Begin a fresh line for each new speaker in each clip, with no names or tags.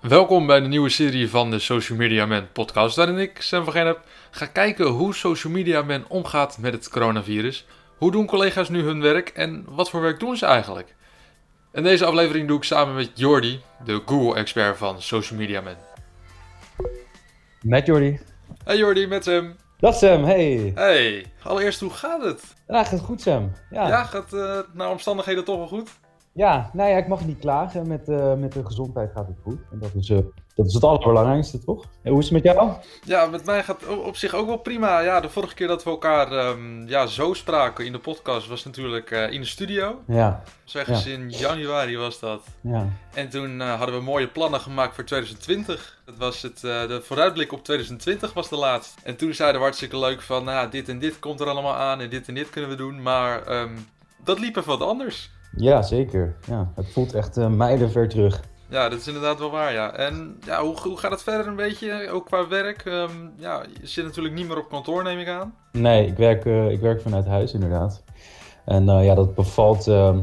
Welkom bij de nieuwe serie van de Social Media Man podcast, waarin ik, Sam van Genep, ga kijken hoe Social Media Man omgaat met het coronavirus. Hoe doen collega's nu hun werk en wat voor werk doen ze eigenlijk? En deze aflevering doe ik samen met Jordi, de Google-expert van Social Media Man.
Met Jordi.
Hey Jordi, met Sam.
Dag Sam, hey.
Hey, allereerst hoe gaat het?
Ja, gaat goed Sam.
Ja,
Ja,
gaat uh, naar omstandigheden toch wel goed?
Ja nou ja, ik mag niet klagen. Met, eh, met de gezondheid gaat het goed. En dat is, eh, dat is het allerbelangrijkste, toch? En hoe is het met jou?
Ja, met mij gaat het op zich ook wel prima. Ja, de vorige keer dat we elkaar ehm, ja, zo spraken in de podcast was natuurlijk eh, in de studio.
Ja,
Zeg eens in januari was dat.
ja.
En toen hadden we mooie plannen gemaakt voor 2020. Dat was het, de vooruitblik op 2020 was de laatste. En toen zeiden we hartstikke leuk van, nou, dit en dit komt er allemaal aan en dit en dit kunnen we doen. Maar ehm, dat liep even wat anders.
Ja zeker. Ja, het voelt echt uh, mijlenver terug.
Ja, dat is inderdaad wel waar, ja. En ja, hoe, hoe gaat het verder een beetje, ook qua werk? Ehm, ja, je zit natuurlijk niet meer op kantoor, neem ik aan.
Nee, ik werk, eh, ik werk vanuit huis inderdaad. En eh, ja, dat bevalt eh,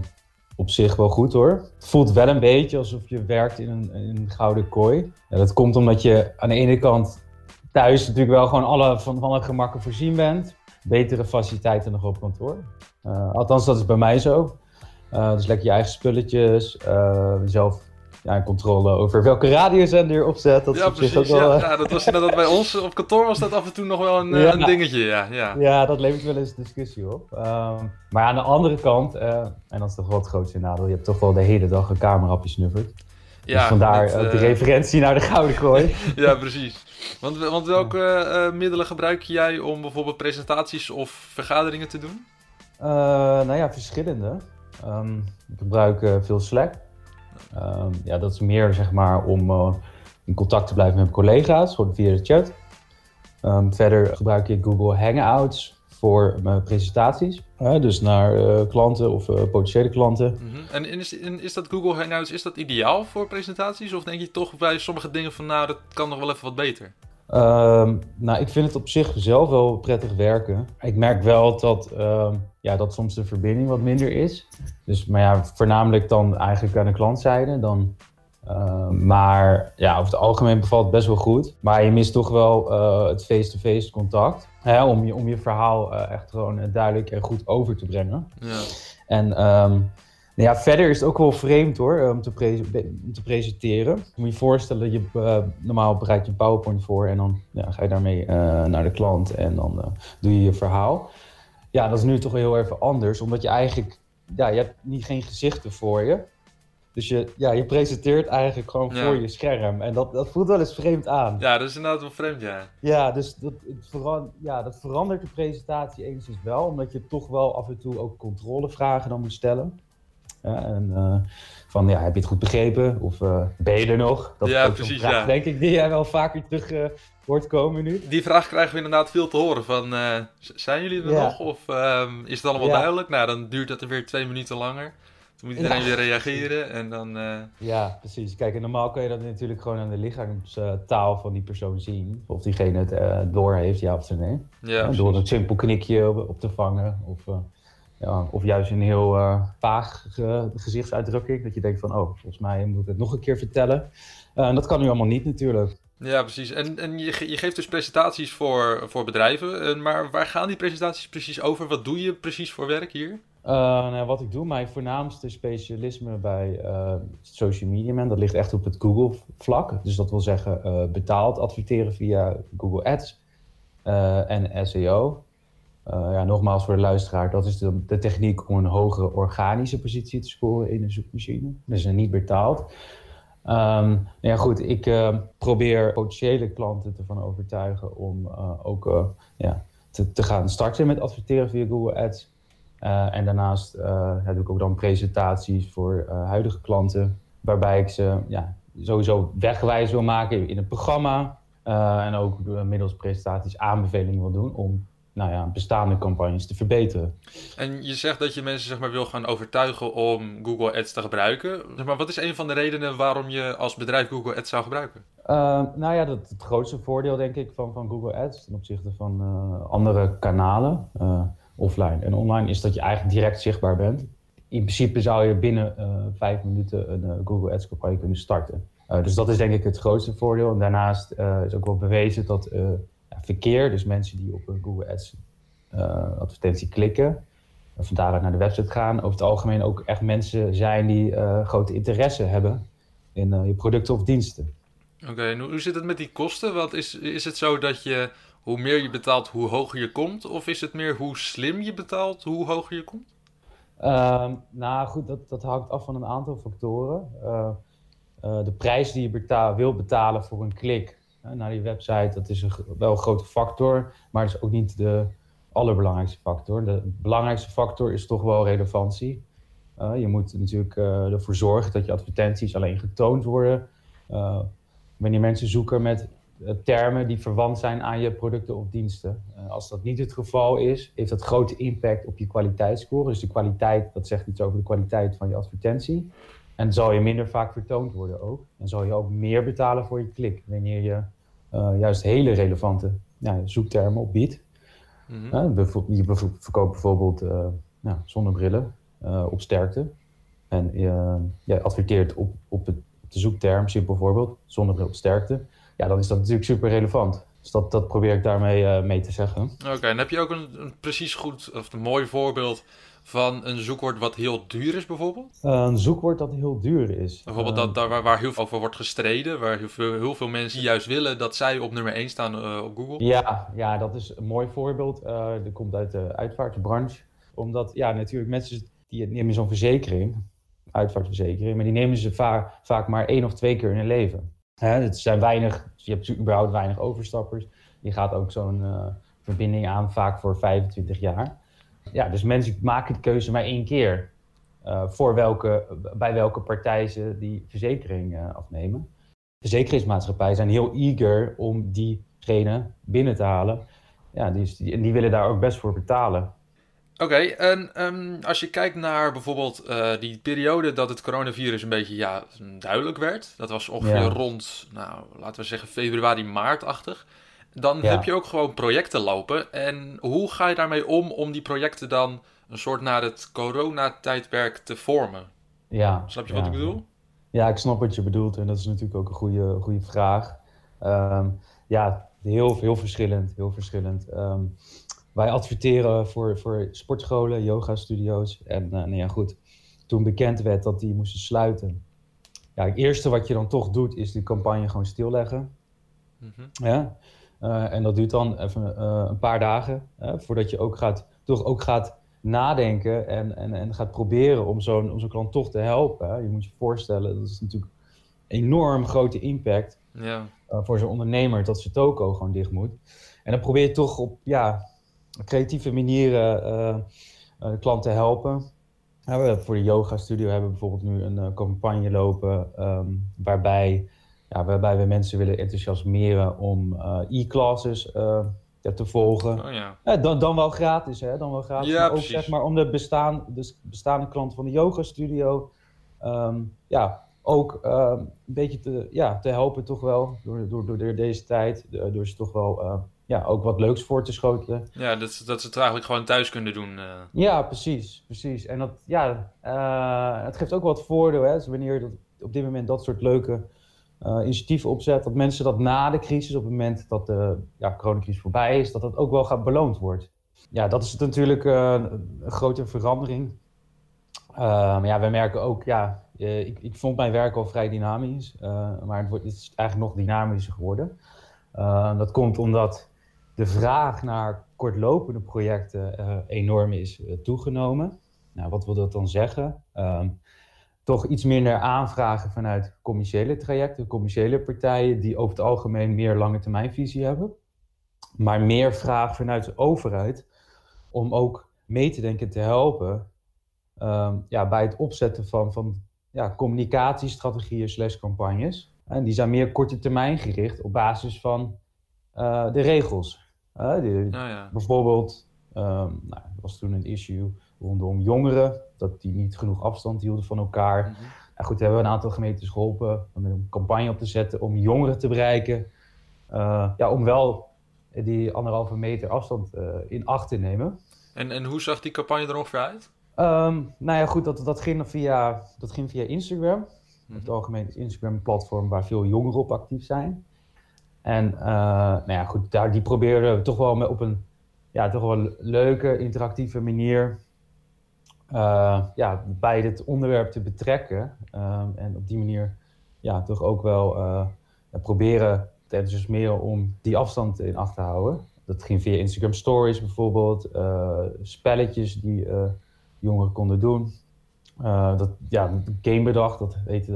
op zich wel goed hoor. Het voelt wel een beetje alsof je werkt in een, in een gouden kooi. Ja, dat komt omdat je aan de ene kant thuis natuurlijk wel gewoon alle van, van alle gemakken voorzien bent. Betere faciliteiten nog op kantoor. Althans, dat is bij mij zo. Eh, dus lekker je eigen spulletjes. eh, zelf ja, controle over welke radiozender je opzet. Dat is
ja,
zich
precies.
ook wel,
Ja,
eh,
ja, dat was inderdaad bij ons op kantoor was dat af en toe nog wel een,
Ja.
een dingetje, ja. ja.
Ja, dat levert wel eens discussie op. Ehm, maar aan de andere kant, en dat is toch wel het grootste nadeel, je hebt toch wel de hele dag een camera op je snuffert. dus vandaar
met,
ook de referentie naar de Gouden Kooi.
Ja, precies. Want, want welke middelen gebruik jij om bijvoorbeeld presentaties of vergaderingen te doen?
Nou ja, verschillende. Ehm, ik gebruik eh, veel Slack. Ehm, ja, dat is meer zeg maar om eh, in contact te blijven met mijn collega's, gewoon via de chat. Ehm, verder gebruik ik Google Hangouts voor mijn presentaties. Dus naar eh, klanten of eh, potentiële klanten.
Mhm. En is, is dat Google Hangouts, is dat ideaal voor presentaties? Of denk je toch bij sommige dingen van, nou, dat kan nog wel even wat beter?
Ehm, nou, ik vind het op zich zelf wel prettig werken. Ik merk wel dat, ehm, ja, dat soms de verbinding wat minder is. Dus, maar ja, voornamelijk dan eigenlijk aan de klantzijde. Dan, ehm, maar ja, over het algemeen bevalt het best wel goed. Maar je mist toch wel eh, het face-to-face contact. Hè, om, je, om je verhaal eh, echt gewoon eh, duidelijk en goed over te brengen.
Ja.
En nou ja, verder is het ook wel vreemd hoor, eh, om te, om te presenteren. Moet je je voorstellen, je, eh, normaal bereid je een PowerPoint voor en dan ja, ga je daarmee eh, naar de klant en dan doe je je verhaal. Ja, dat is nu toch wel heel even anders, omdat je eigenlijk, ja, je hebt niet geen gezichten voor je. Dus je, ja, je presenteert eigenlijk gewoon
Ja.
voor je scherm. En dat, dat voelt wel eens vreemd aan.
ja, dat is inderdaad wel vreemd, ja.
Ja, dus dat, het veran- ja, dat verandert de presentatie enigszins wel, omdat je toch wel af en toe ook controlevragen dan moet stellen. Ja, en eh, van, ja, heb je het goed begrepen? Of eh, ben je er nog? Dat
Ja, precies,
vraag,
ja.
denk ik, die jij wel vaker terug eh, hoort komen nu.
Die vraag krijgen we inderdaad veel te horen van, zijn jullie er
Ja.
nog? Of ehm, is het allemaal duidelijk? Nou, dan duurt dat er weer twee minuten langer. Dan moet iedereen
Ja.
weer reageren en dan...
Ja, precies. Kijk, en normaal kun je dat natuurlijk gewoon aan de lichaamstaal van die persoon zien. Of diegene het eh, door heeft, ja of nee.
ja,
door een simpel knikje op, op te vangen. Of, ja, of juist een heel eh, vaag ge- gezichtsuitdrukking. Dat je denkt van, oh, volgens mij moet ik het nog een keer vertellen. En dat kan nu allemaal niet natuurlijk.
Ja, precies. En, en je, ge- je geeft dus presentaties voor, voor bedrijven. eh, maar waar gaan die presentaties precies over? Wat doe je precies voor werk hier?
Nou, wat ik doe, mijn voornaamste specialisme bij social media man, dat ligt echt op het Google vlak. Dus dat wil zeggen betaald adverteren via Google Ads en SEO. Eh, ja, nogmaals voor de luisteraar, dat is de, de techniek om een hogere organische positie te scoren in een zoekmachine. Dus niet betaald. Ehm, ja, goed, ik eh, probeer potentiële klanten ervan overtuigen om eh, ook ja, te, te gaan starten met adverteren via Google Ads. En daarnaast doe ik ook dan presentaties voor huidige klanten, waarbij ik ze ja, sowieso wegwijs wil maken in het programma. en ook middels presentaties aanbevelingen wil doen om nou ja, bestaande campagnes te verbeteren.
En je zegt dat je mensen zeg maar, wil gaan overtuigen om Google Ads te gebruiken. Zeg maar wat is een van de redenen waarom je als bedrijf Google Ads zou gebruiken?
Eh, nou ja, dat, het grootste voordeel denk ik van, van Google Ads ten opzichte van eh, andere kanalen, eh, offline en online, is dat je eigenlijk direct zichtbaar bent. In principe zou je binnen vijf minuten een Google Ads campagne kunnen starten. dus dat is denk ik het grootste voordeel. En daarnaast is ook wel bewezen dat ja, verkeer, dus mensen die op een Google Ads advertentie klikken, van daaruit naar de website gaan, over het algemeen ook echt mensen zijn die grote interesse hebben in je producten of diensten.
Oké, en hoe zit het met die kosten? Wat is, is het zo dat je hoe meer je betaalt, hoe hoger je komt? Of is het meer hoe slim je betaalt, hoe hoger je komt?
Uh, nou goed, dat, dat hangt af van een aantal factoren. Uh, uh, de prijs die je betaal, wil betalen voor een klik uh, naar die website, dat is een, wel een grote factor, maar dat is ook niet de allerbelangrijkste factor. De belangrijkste factor is toch wel relevantie. je moet natuurlijk ervoor zorgen dat je advertenties alleen getoond worden wanneer mensen zoeken met eh, termen die verwant zijn aan je producten of diensten. Als dat niet het geval is, heeft dat grote impact op je kwaliteitsscore. Dus de kwaliteit, dat zegt iets over de kwaliteit van je advertentie. En zal je minder vaak vertoond worden ook. En zal je ook meer betalen voor je klik, wanneer je juist hele relevante ja, zoektermen opbiedt. Mm -hmm. je verkoopt bijvoorbeeld nou, zonnebrillen op sterkte. En je adverteert op, op het de zoekterm, simpel voorbeeld, zonnebril sterkte, ja, dan is dat natuurlijk super relevant. Dus dat, dat probeer ik daarmee uh, mee te zeggen.
Oké, en heb je ook een, een, precies goed of een mooi voorbeeld van een zoekwoord wat heel duur is, bijvoorbeeld?
Uh, een zoekwoord dat heel duur is.
Bijvoorbeeld dat, daar waar, waar heel veel over wordt gestreden, waar heel veel, heel veel mensen juist willen dat zij op nummer 1 staan uh, op Google.
Ja, ja, dat is een mooi voorbeeld. dat komt uit de uitvaartbranche. Omdat, ja, natuurlijk mensen die nemen zo'n verzekering uitvaartverzekering, maar die nemen ze vaak, vaak maar één of twee keer in hun leven. Hè, het zijn weinig, je hebt überhaupt weinig overstappers. Je gaat ook zo'n verbinding aan, vaak voor 25 jaar. Ja, dus mensen maken de keuze maar één keer uh, voor welke, bij welke partij ze die verzekering uh, afnemen. Verzekeringsmaatschappijen zijn heel eager om diegene binnen te halen. Ja, die, en die willen daar ook best voor betalen.
Oké, en um, als je kijkt naar bijvoorbeeld uh, die periode dat het coronavirus een beetje ja, duidelijk werd, dat was ongeveer ja. rond, nou, laten we zeggen februari, maartachtig. Dan ja. heb je ook gewoon projecten lopen. En hoe ga je daarmee om om die projecten dan een soort naar het coronatijdperk te vormen?
Ja.
Snap je wat ik bedoel?
Ja, ik snap wat je bedoelt en dat is natuurlijk ook een goede, goede vraag. Um, ja, heel, heel verschillend, heel verschillend. Um, wij adverteren voor, voor sportscholen, yoga-studio's. En uh, nou ja, goed, toen bekend werd dat die moesten sluiten. Ja, het eerste wat je dan toch doet, is die campagne gewoon stilleggen. Mm -hmm. ja? Uh, en dat duurt dan even uh, een paar dagen, voordat je ook gaat, toch ook gaat nadenken en, en, en gaat proberen om zo'n om zo'n klant toch te helpen. Je moet je voorstellen, dat is natuurlijk een enorm grote impact ja. voor zo'n ondernemer dat zijn toko gewoon dicht moet. En dan probeer je toch op, ja, creatieve manieren uh, uh, klanten helpen. Ja, we voor de yoga studio hebben we bijvoorbeeld nu een campagne lopen um, waarbij, ja, waarbij we mensen willen enthousiasmeren om e-classes ja, te volgen.
Oh, ja.
Ja, dan, dan wel gratis, hè? Dan wel gratis.
Ja,
maar ook
precies.
zeg maar om de, bestaan, de bestaande klanten van de yoga studio um, ja, ook um, een beetje te, ja, te helpen toch wel door, door, door deze tijd. Door ze toch wel ja, ook wat leuks voor te schotelen.
Ja, dat, dat ze het eigenlijk gewoon thuis kunnen doen. Uh.
Ja, precies, precies. En dat, ja, het geeft ook wat voordeel, hè. Dus wanneer je dat, op dit moment dat soort leuke uh, initiatieven opzet, dat mensen dat na de crisis, op het moment dat de ja, coronacrisis voorbij is, dat dat ook wel gaat beloond wordt. Ja, dat is natuurlijk een grote verandering. maar ja, wij merken ook, ja, ik, ik vond mijn werk al vrij dynamisch, maar het, wordt, het is eigenlijk nog dynamischer geworden. dat komt omdat de vraag naar kortlopende projecten enorm is toegenomen. Nou, wat wil dat dan zeggen? Toch iets minder aanvragen vanuit commerciële trajecten, commerciële partijen die over het algemeen meer lange termijnvisie hebben. Maar meer vraag vanuit de overheid om ook mee te denken te helpen um, ja, bij het opzetten van, van ja, communicatiestrategieën slash campagnes. En die zijn meer korte termijn gericht op basis van uh, de regels. Uh, die,
oh, ja.
Bijvoorbeeld, um, nou, er was toen een issue rondom jongeren, dat die niet genoeg afstand hielden van elkaar.
Mhm.
Nou goed, we hebben een aantal gemeentes geholpen om een campagne op te zetten om jongeren te bereiken. Uh, ja, om wel die anderhalve meter afstand uh, in acht te nemen.
En, en hoe zag die campagne er ongeveer uit?
Um, nou ja, goed, dat, dat, ging via, dat ging via Instagram. het mhm. algemeen is Instagram een platform waar veel jongeren op actief zijn. En uh, nou ja, goed, daar, die proberen we toch wel op een ja, toch wel leuke, interactieve manier uh, ja, bij dit onderwerp te betrekken. Um, en op die manier ja, toch ook wel uh, proberen dus meer om die afstand in acht te houden. Dat ging via Instagram Stories bijvoorbeeld, uh, spelletjes die jongeren konden doen. dat, ja, game bedacht, dat heet,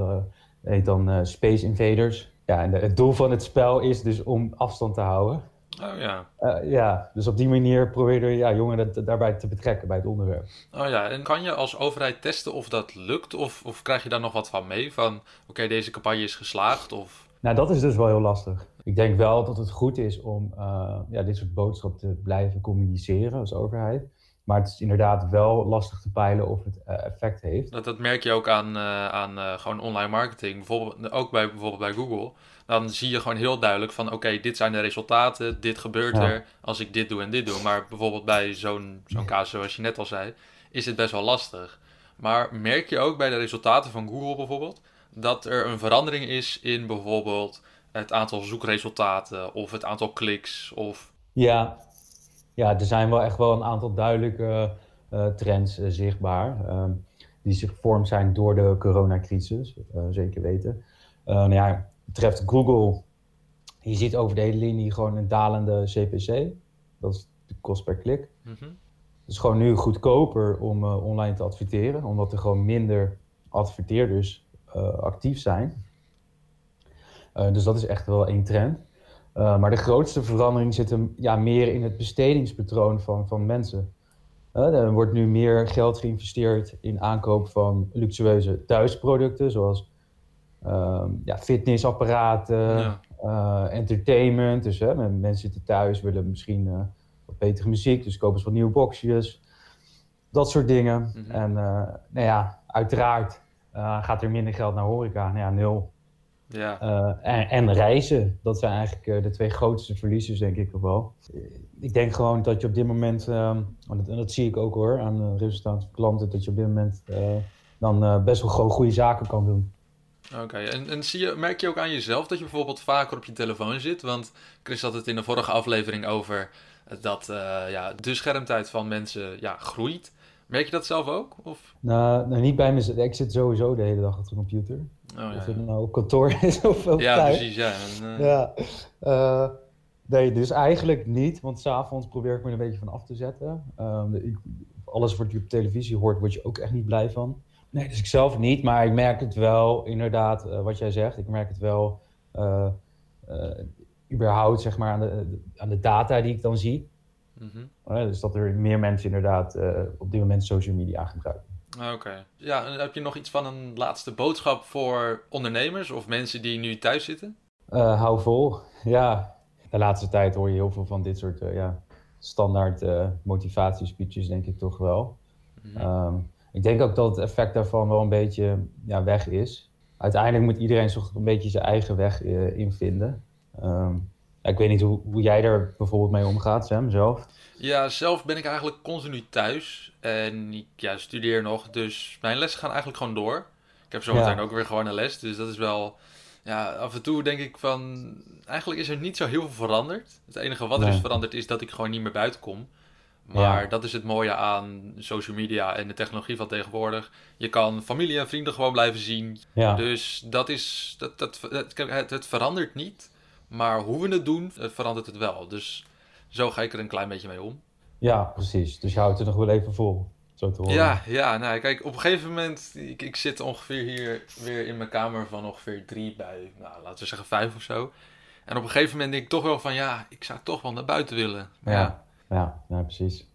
heet dan Space Invaders. Ja, en het doel van het spel is dus om afstand te houden.
Oh ja.
Uh, ja, dus op die manier probeer je ja, jongeren daarbij te betrekken bij het onderwerp.
Oh ja, en kan je als overheid testen of dat lukt? Of, of krijg je daar nog wat van mee? Van oké, deze campagne is geslaagd? Of...
Nou, dat is dus wel heel lastig. Ik denk wel dat het goed is om uh, ja, dit soort boodschappen te blijven communiceren als overheid. Maar het is inderdaad wel lastig te peilen of het uh, effect heeft.
Dat, dat merk je ook aan, uh, aan uh, gewoon online marketing. Bijvoorbeeld, ook bij, bijvoorbeeld bij Google. Dan zie je gewoon heel duidelijk van oké, dit zijn de resultaten, dit gebeurt er als ik dit doe en dit doe. Maar bijvoorbeeld bij zo'n zo'n casus zoals je net al zei, is het best wel lastig. Maar merk je ook bij de resultaten van Google bijvoorbeeld, dat er een verandering is in bijvoorbeeld het aantal zoekresultaten of het aantal kliks of...
Ja, ja, er zijn wel echt wel een aantal duidelijke uh, trends uh, zichtbaar. Uh, die zich gevormd zijn door de coronacrisis, zeker weten. nou ja, betreft Google, je ziet over de hele linie gewoon een dalende CPC. Dat is de kost per klik. Mm -hmm. Het is gewoon nu goedkoper om online te adverteren, omdat er gewoon minder adverteerders actief zijn. dus dat is echt wel één trend. Uh, maar de grootste verandering zit hem ja, meer in het bestedingspatroon van, van mensen. Uh, er wordt nu meer geld geïnvesteerd in aankoop van luxueuze thuisproducten, zoals uh, ja, fitnessapparaten, ja. Uh, entertainment. Dus mensen zitten thuis, willen misschien wat betere muziek, dus kopen ze wat nieuwe boxjes. Dat soort dingen. Mm -hmm. En nou ja, uiteraard gaat er minder geld naar horeca. Nou ja, nul.
Ja.
Uh, en, en, reizen, dat zijn eigenlijk uh, de twee grootste verliezers, denk ik wel. Ik denk gewoon dat je op dit moment, uh, en, dat, en, dat, zie ik ook hoor, aan de resultaten van klanten, dat je op dit moment eh, dan best wel gewoon goede zaken kan doen.
Oké, en, en zie je, merk je ook aan jezelf dat je bijvoorbeeld vaker op je telefoon zit? Want Chris had het in de vorige aflevering over dat ja, de schermtijd van mensen ja, groeit. Merk je dat zelf ook? Of?
Nou, nou, niet bij mezelf. Ik zit sowieso de hele dag op de computer. Oh, ja, of het nou op kantoor is of op
ja. Precies, ja,
en, uh... ja. Uh, nee, dus eigenlijk niet. Want s'avonds probeer ik me er een beetje van af te zetten. Um, ik, alles wat je op televisie hoort, word je ook echt niet blij van. Nee, dus ik zelf niet. Maar ik merk het wel, inderdaad, uh, wat jij zegt. Ik merk het wel überhaupt, zeg maar, aan de, aan de data die ik dan zie. Mm -hmm. dus dat er meer mensen inderdaad op dit moment social media gebruiken.
Ah, oké. Ja, en heb je nog iets van een laatste boodschap voor ondernemers of mensen die nu thuis zitten?
Uh, hou vol. Ja, de laatste tijd hoor je heel veel van dit soort uh, ja, standaard motivatiespeeches, denk ik toch wel. Mm -hmm. um, ik denk ook dat het effect daarvan wel een beetje ja, weg is. Uiteindelijk moet iedereen zich een beetje zijn eigen weg invinden. Um, ja, ik weet niet hoe, hoe jij er bijvoorbeeld mee omgaat, Sam, zelf.
Ja, zelf ben ik eigenlijk continu thuis. En ik ja, studeer nog, dus mijn lessen gaan eigenlijk gewoon door. Ik heb zometeen ja. ook weer gewoon een les, dus dat is wel... Ja, af en toe denk ik van... Eigenlijk is er niet zo heel veel veranderd. Het enige wat er nee. is veranderd is dat ik gewoon niet meer buiten kom. Maar ja. dat is het mooie aan social media en de technologie van tegenwoordig. Je kan familie en vrienden gewoon blijven zien. Ja. Dus dat is... Dat, dat, het, het verandert niet. Maar hoe we het doen, verandert het wel. Dus zo ga ik er een klein beetje mee om.
Ja, precies. Dus je houdt het nog wel even vol. Zo te horen.
Ja, ja nou kijk, op een gegeven moment, ik, ik zit ongeveer hier weer in mijn kamer van ongeveer drie bij, nou, laten we zeggen vijf of zo. En op een gegeven moment denk ik toch wel van, ja, ik zou toch wel naar buiten willen.
Ja, ja, ja, precies.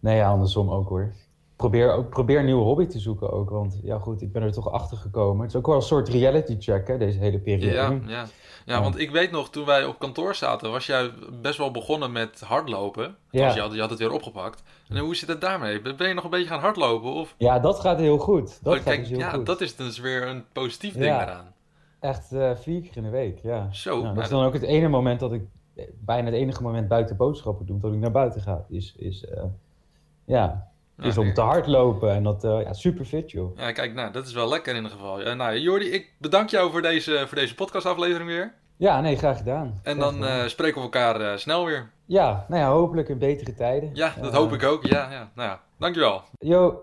Nee, ja, andersom ook hoor probeer, ook, probeer een nieuwe hobby te zoeken ook. Want ja, goed, ik ben er toch achter gekomen. Het is ook wel een soort reality check, hè, deze hele periode.
Ja, ja. ja, want ik weet nog, toen wij op kantoor zaten, was jij best wel begonnen met hardlopen. Ja. Je had, je had het weer opgepakt. En hoe zit het daarmee? Ben je nog een beetje gaan hardlopen? Of?
Ja, dat gaat heel goed. Dat oh,
kijk,
dus heel
ja,
goed.
dat is dus weer een positief ding eraan.
Echt uh, vier keer in de week, ja.
Zo.
Nou, dat is dan ook het ene moment dat ik, bijna het enige moment buiten boodschappen doe, dat ik naar buiten ga. Is, is uh, ja, is om te hardlopen en dat, uh, ja, super fit joh.
Ja, kijk, nou, dat is wel lekker in ieder geval. Ja, nou, Jordi, ik bedank jou voor deze, voor deze podcastaflevering weer.
Ja, nee, graag gedaan.
En dan uh, spreken we elkaar snel weer.
Ja, nou ja, hopelijk in betere tijden.
Ja, dat hoop ik ook. Ja, ja. Nou ja, dankjewel.
Yo.